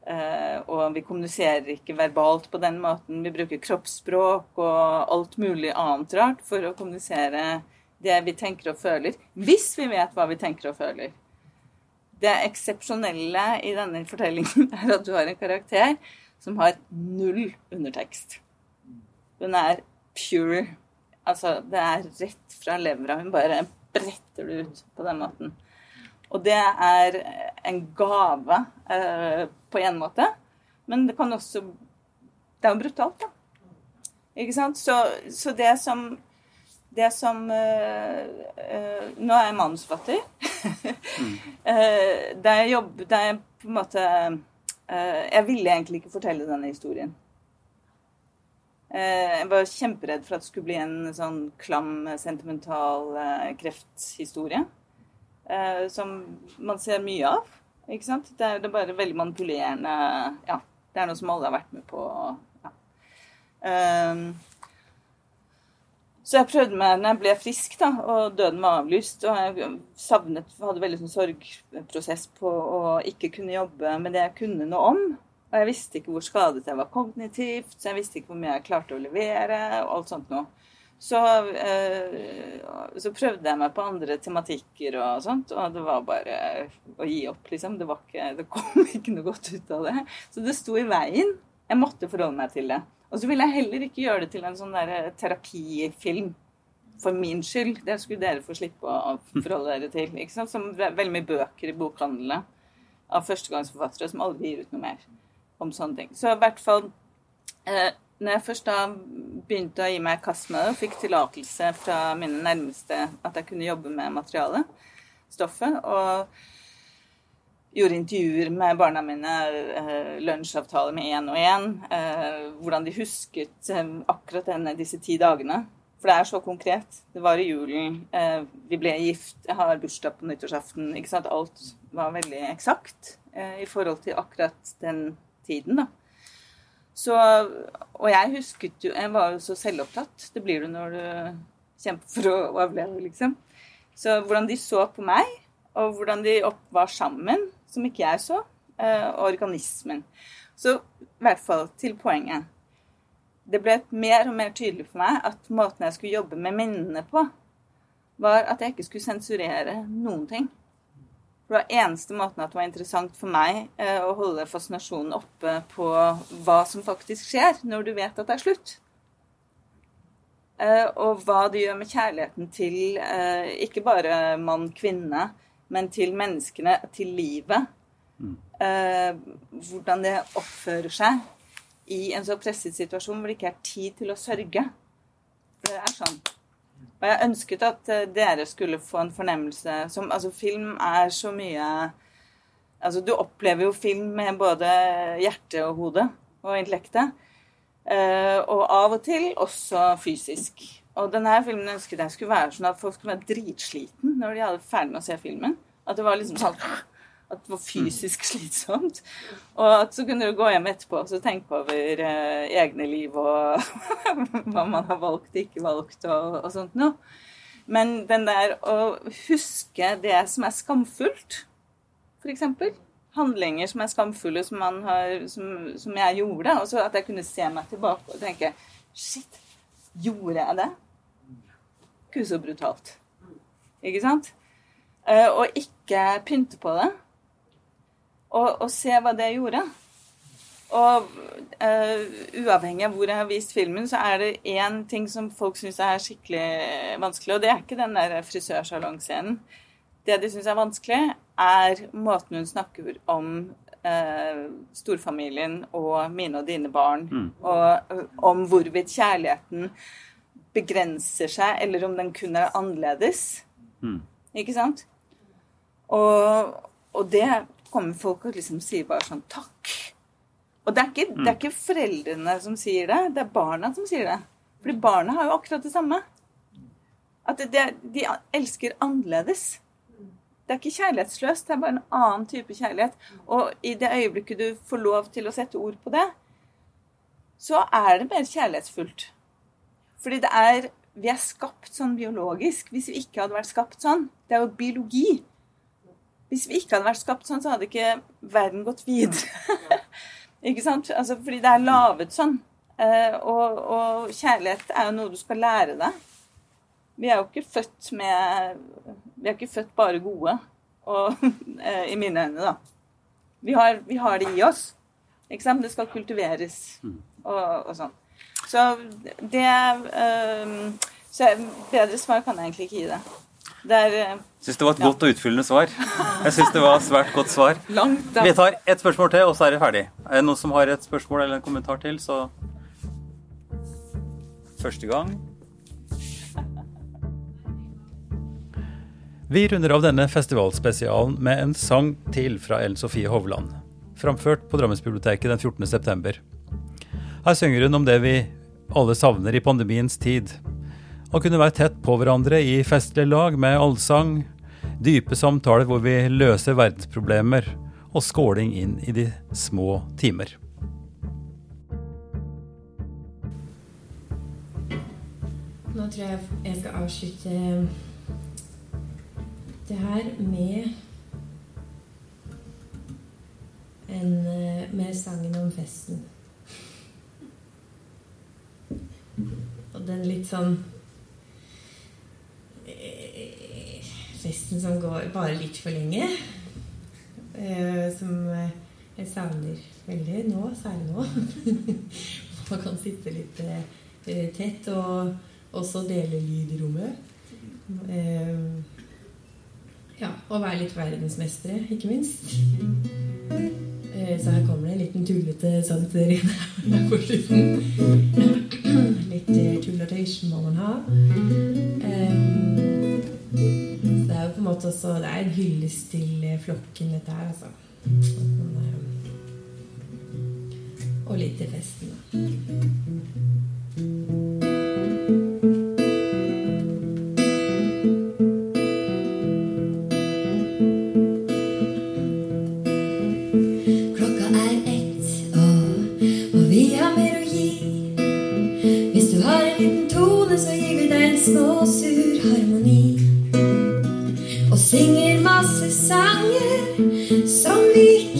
Eh, og vi kommuniserer ikke verbalt på den måten. Vi bruker kroppsspråk og alt mulig annet rart for å kommunisere det vi tenker og føler. Hvis vi vet hva vi tenker og føler. det eksepsjonelle i denne fortellingen er at du har en karakter som har null undertekst. Hun er pure. Altså, det er rett fra levra. Hun bare bretter det ut på den måten. Og det er en gave eh, på en måte, men det kan også Det er jo brutalt, da. Ikke sant? Så, så det som det som øh, øh, Nå er jeg manusforfatter. mm. uh, da jeg jobber Da jeg på en måte Jeg ville egentlig ikke fortelle denne historien. jeg var kjemperedd for at det skulle bli en sånn klam, sentimental krefthistorie. som man ser mye av. Ikke sant? Det er, det er bare veldig manipulerende Ja, det er noe som alle har vært med på. Ja. Så jeg prøvde meg når jeg ble frisk, da, og døden var avlyst. Og jeg savnet, hadde veldig sånn sorgprosess på å ikke kunne jobbe med det jeg kunne noe om. Og jeg visste ikke hvor skadet jeg var kognitivt, så jeg visste ikke hvor mye jeg klarte å levere. og alt sånt noe. Så, eh, så prøvde jeg meg på andre tematikker og sånt, og det var bare å gi opp, liksom. Det, ikke, det kom ikke noe godt ut av det. Så det sto i veien. Jeg måtte forholde meg til det. Og så ville jeg heller ikke gjøre det til en sånn der eh, terapifilm for min skyld. Det skulle dere få slippe å forholde dere til. ikke sant? Som veldig mye bøker i bokhandlene av førstegangsforfattere som aldri gir ut noe mer om sånne ting. Så i hvert fall eh, når jeg først da begynte å gi meg kast med det, fikk tillatelse fra mine nærmeste at jeg kunne jobbe med materialet, stoffet, og gjorde intervjuer med barna mine, eh, lunsjavtaler med én og én. Eh, hvordan de husket eh, akkurat denne, disse ti dagene. For det er så konkret. Det var i julen. Vi ble gift. Jeg har bursdag på nyttårsaften. ikke sant? Alt var veldig eksakt i forhold til akkurat den tiden. da. Så, og jeg husket jo Jeg var jo så selvopptatt. Det blir du når du kjemper for å overleve, liksom. Så hvordan de så på meg, og hvordan de opp var sammen, som ikke jeg så, eh, og organismen. Så i hvert fall til poenget. Det ble mer og mer tydelig for meg at måten jeg skulle jobbe med minnene på, var at jeg ikke skulle sensurere noen ting. Det var eneste måten at det var interessant for meg eh, å holde fascinasjonen oppe på hva som faktisk skjer når du vet at det er slutt. Eh, og hva det gjør med kjærligheten til ikke bare mann-kvinne, men til menneskene, til livet. Mm. Eh, hvordan det oppfører seg i en så presset situasjon hvor det ikke er tid til å sørge. For det er sånn. Og jeg ønsket at eh, dere skulle få en fornemmelse som Altså, film er så mye Altså, du opplever jo film med både hjerte og hode og intellektet. Eh, og av og til også fysisk. Og denne filmen ønsket jeg skulle være sånn at folk skulle være dritsliten når de hadde ferdig med å se filmen. At det var liksom sånn at det var fysisk slitsomt. Og at så kunne du gå hjem etterpå og tenke over eh, egne liv og hva man har valgt og ikke valgt og, og sånt noe. Men den der å huske det som er skamfullt, f.eks. Handlinger som er skamfulle, som, har, som, som jeg gjorde. Og så at jeg kunne se meg tilbake og tenke Shit, gjorde jeg det? Ikke så brutalt. Ikke sant? Uh, og ikke pynte på det. Og, og, se hva det gjorde. Og uh, uavhengig av hvor jeg har vist filmen, så er det én ting som folk syns er skikkelig vanskelig, og det er ikke den der frisørsalongscenen. Det de syns er vanskelig, er måten hun snakker om uh, storfamilien og mine og dine barn, mm. og om hvorvidt kjærligheten begrenser seg, eller om den kun er annerledes. Mm. Ikke sant? Og, og det kommer folk og liksom sier bare sånn takk. Og det er, ikke, det er, ikke, foreldrene som sier det, det er barna som sier det. Fordi barna har jo akkurat det samme. At det, de elsker annerledes. Det er ikke kjærlighetsløst, det er bare en annen type kjærlighet. Og i det øyeblikket du får lov til å sette ord på det, så er det mer kjærlighetsfullt. Fordi det er Vi er skapt sånn biologisk. Hvis vi ikke hadde vært skapt sånn Det er jo biologi. Hvis vi ikke hadde vært skapt sånn, så hadde ikke verden gått videre. ikke sant? Altså, fordi det er laget sånn. Uh, og, og, kjærlighet er jo noe du skal lære deg. Vi er jo ikke født med Vi er ikke født bare gode. Og eh, i mine øyne, da. Vi har, vi har det i oss. Ikke sant? Det skal kultiveres og, og sånn. Så det eh, Så bedre svar kan jeg egentlig ikke gi det. Eh, Jeg syns det var et godt og utfyllende svar. Jeg synes det var et svært godt svar. langt. Vi tar ett spørsmål til, og så er det ferdig. Er det noen som har et spørsmål eller en kommentar til, så Første gang. Vi runder av denne festivalspesialen med en sang til fra Ellen Sofie Hovland. Framført på Drammensbiblioteket den 14. september. Her synger hun om det vi alle savner i pandemiens tid. Å kunne være tett på hverandre i festlige lag med allsang, dype samtaler hvor vi løser verdensproblemer, og skåling inn i de små timer. Nå tror jeg jeg skal avslutte det her med en, eh, med sangen om festen. Og den litt sånn eh, Festen som går bare litt for lenge. Eh, som eh, jeg savner veldig nå, særlig nå. Man kan sitte litt eh, eh, tett og også dele lyd i rommet. Eh, ja, og være litt verdensmestere, ikke minst. Eh, så her kommer det en liten tullete til dere der på slutten. Litt eh, tullatation må man ha. Det er jo på en måte også Det er en hyllest til eh, flokken, dette her, altså. Og litt til festen, da. Vi sur harmoni. Og synger masse sanger som vi ikke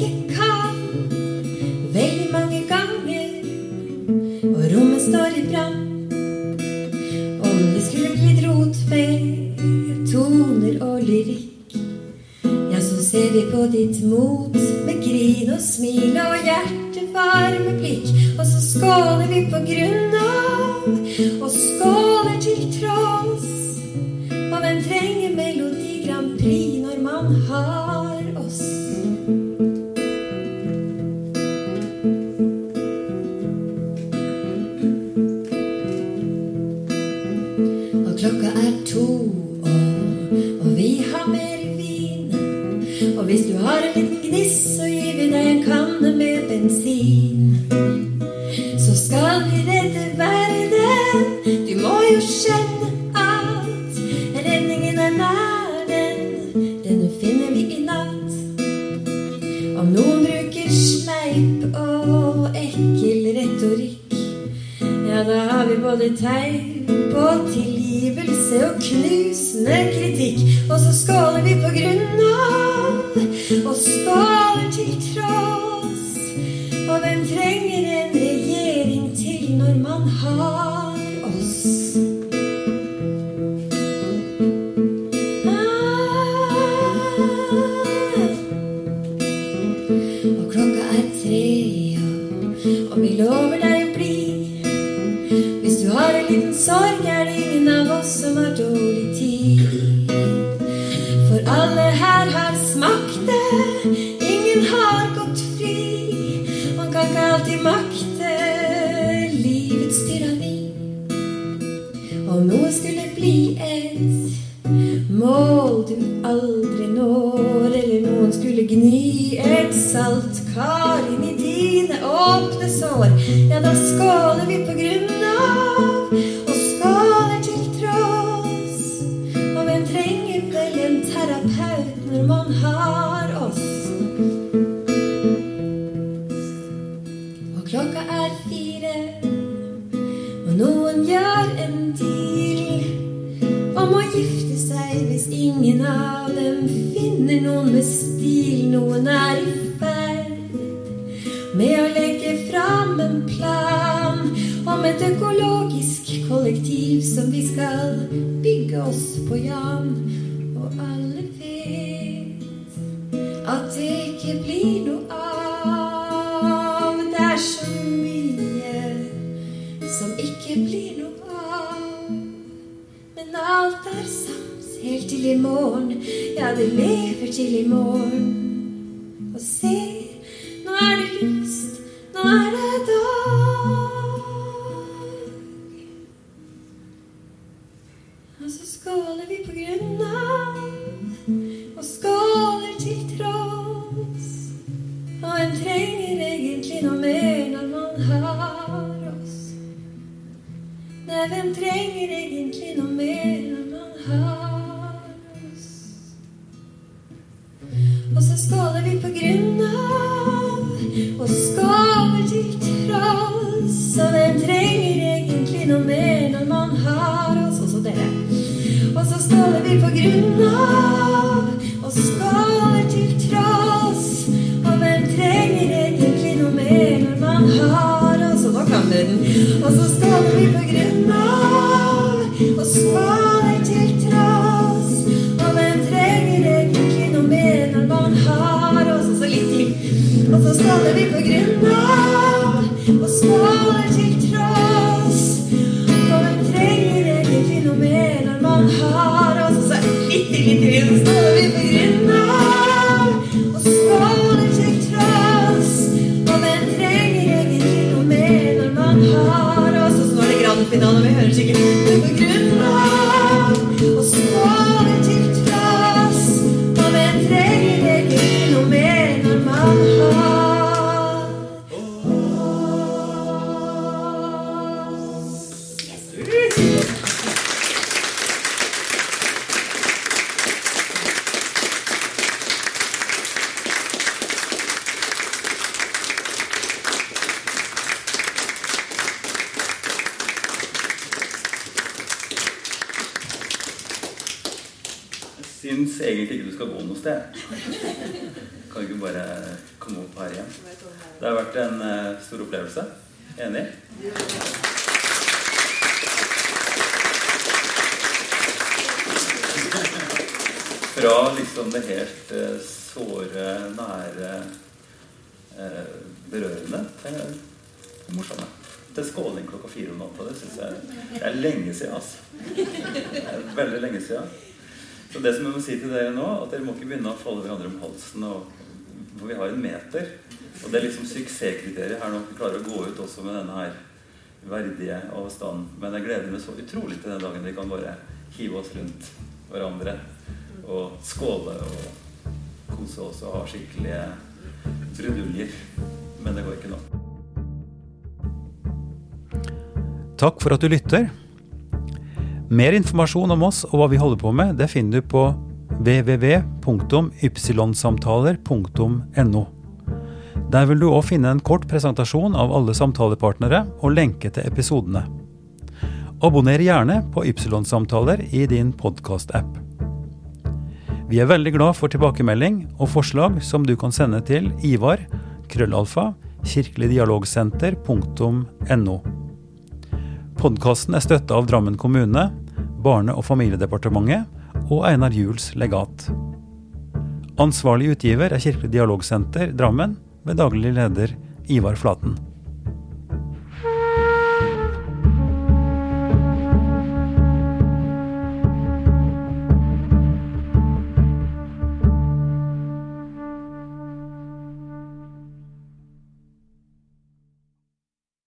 hvem trenger en regjering til når man har oss? Ah. Og klokka er tre, og, vi lover deg å bli. Hvis du har en liten sorg, Og så skåler vi på grunn og skåler til tross. Og hvem trenger egentlig noe mer når man har oss? Nei, hvem trenger egentlig noe mer Ikke bare komme opp her igjen? Det har vært en eh, stor opplevelse. Enig? Fra liksom det helt eh, såre, nære, eh, berørende til det morsomme. Til skåling klokka fire om natta. Det syns jeg det er lenge siden. Altså. Veldig lenge siden. Så det som jeg må si til dere nå, at dere må ikke begynne å falle hverandre om halsen. Og, for vi har en meter. Og det er liksom suksesskriteriet her nå. at Vi klarer å gå ut også med denne her verdige avstanden. Men jeg gleder meg så utrolig til den dagen vi kan bare hive oss rundt hverandre og skåle og kose oss og ha skikkelige bruduljer. Men det går ikke nå. Takk for at du lytter. Mer informasjon om oss og hva vi holder på med, det finner du på www.ypsilonsamtaler.no. Der vil du òg finne en kort presentasjon av alle samtalepartnere og lenke til episodene. Abonner gjerne på Ypsilon-samtaler i din podkast-app. Vi er veldig glad for tilbakemelding og forslag som du kan sende til Ivar, krøllalfa, kirkeligdialogsenter.no. Podkasten er støtta av Drammen kommune, Barne- og familiedepartementet og Einar Juels legat. Ansvarlig utgiver er Kirkelig dialogsenter Drammen, med daglig leder Ivar Flaten.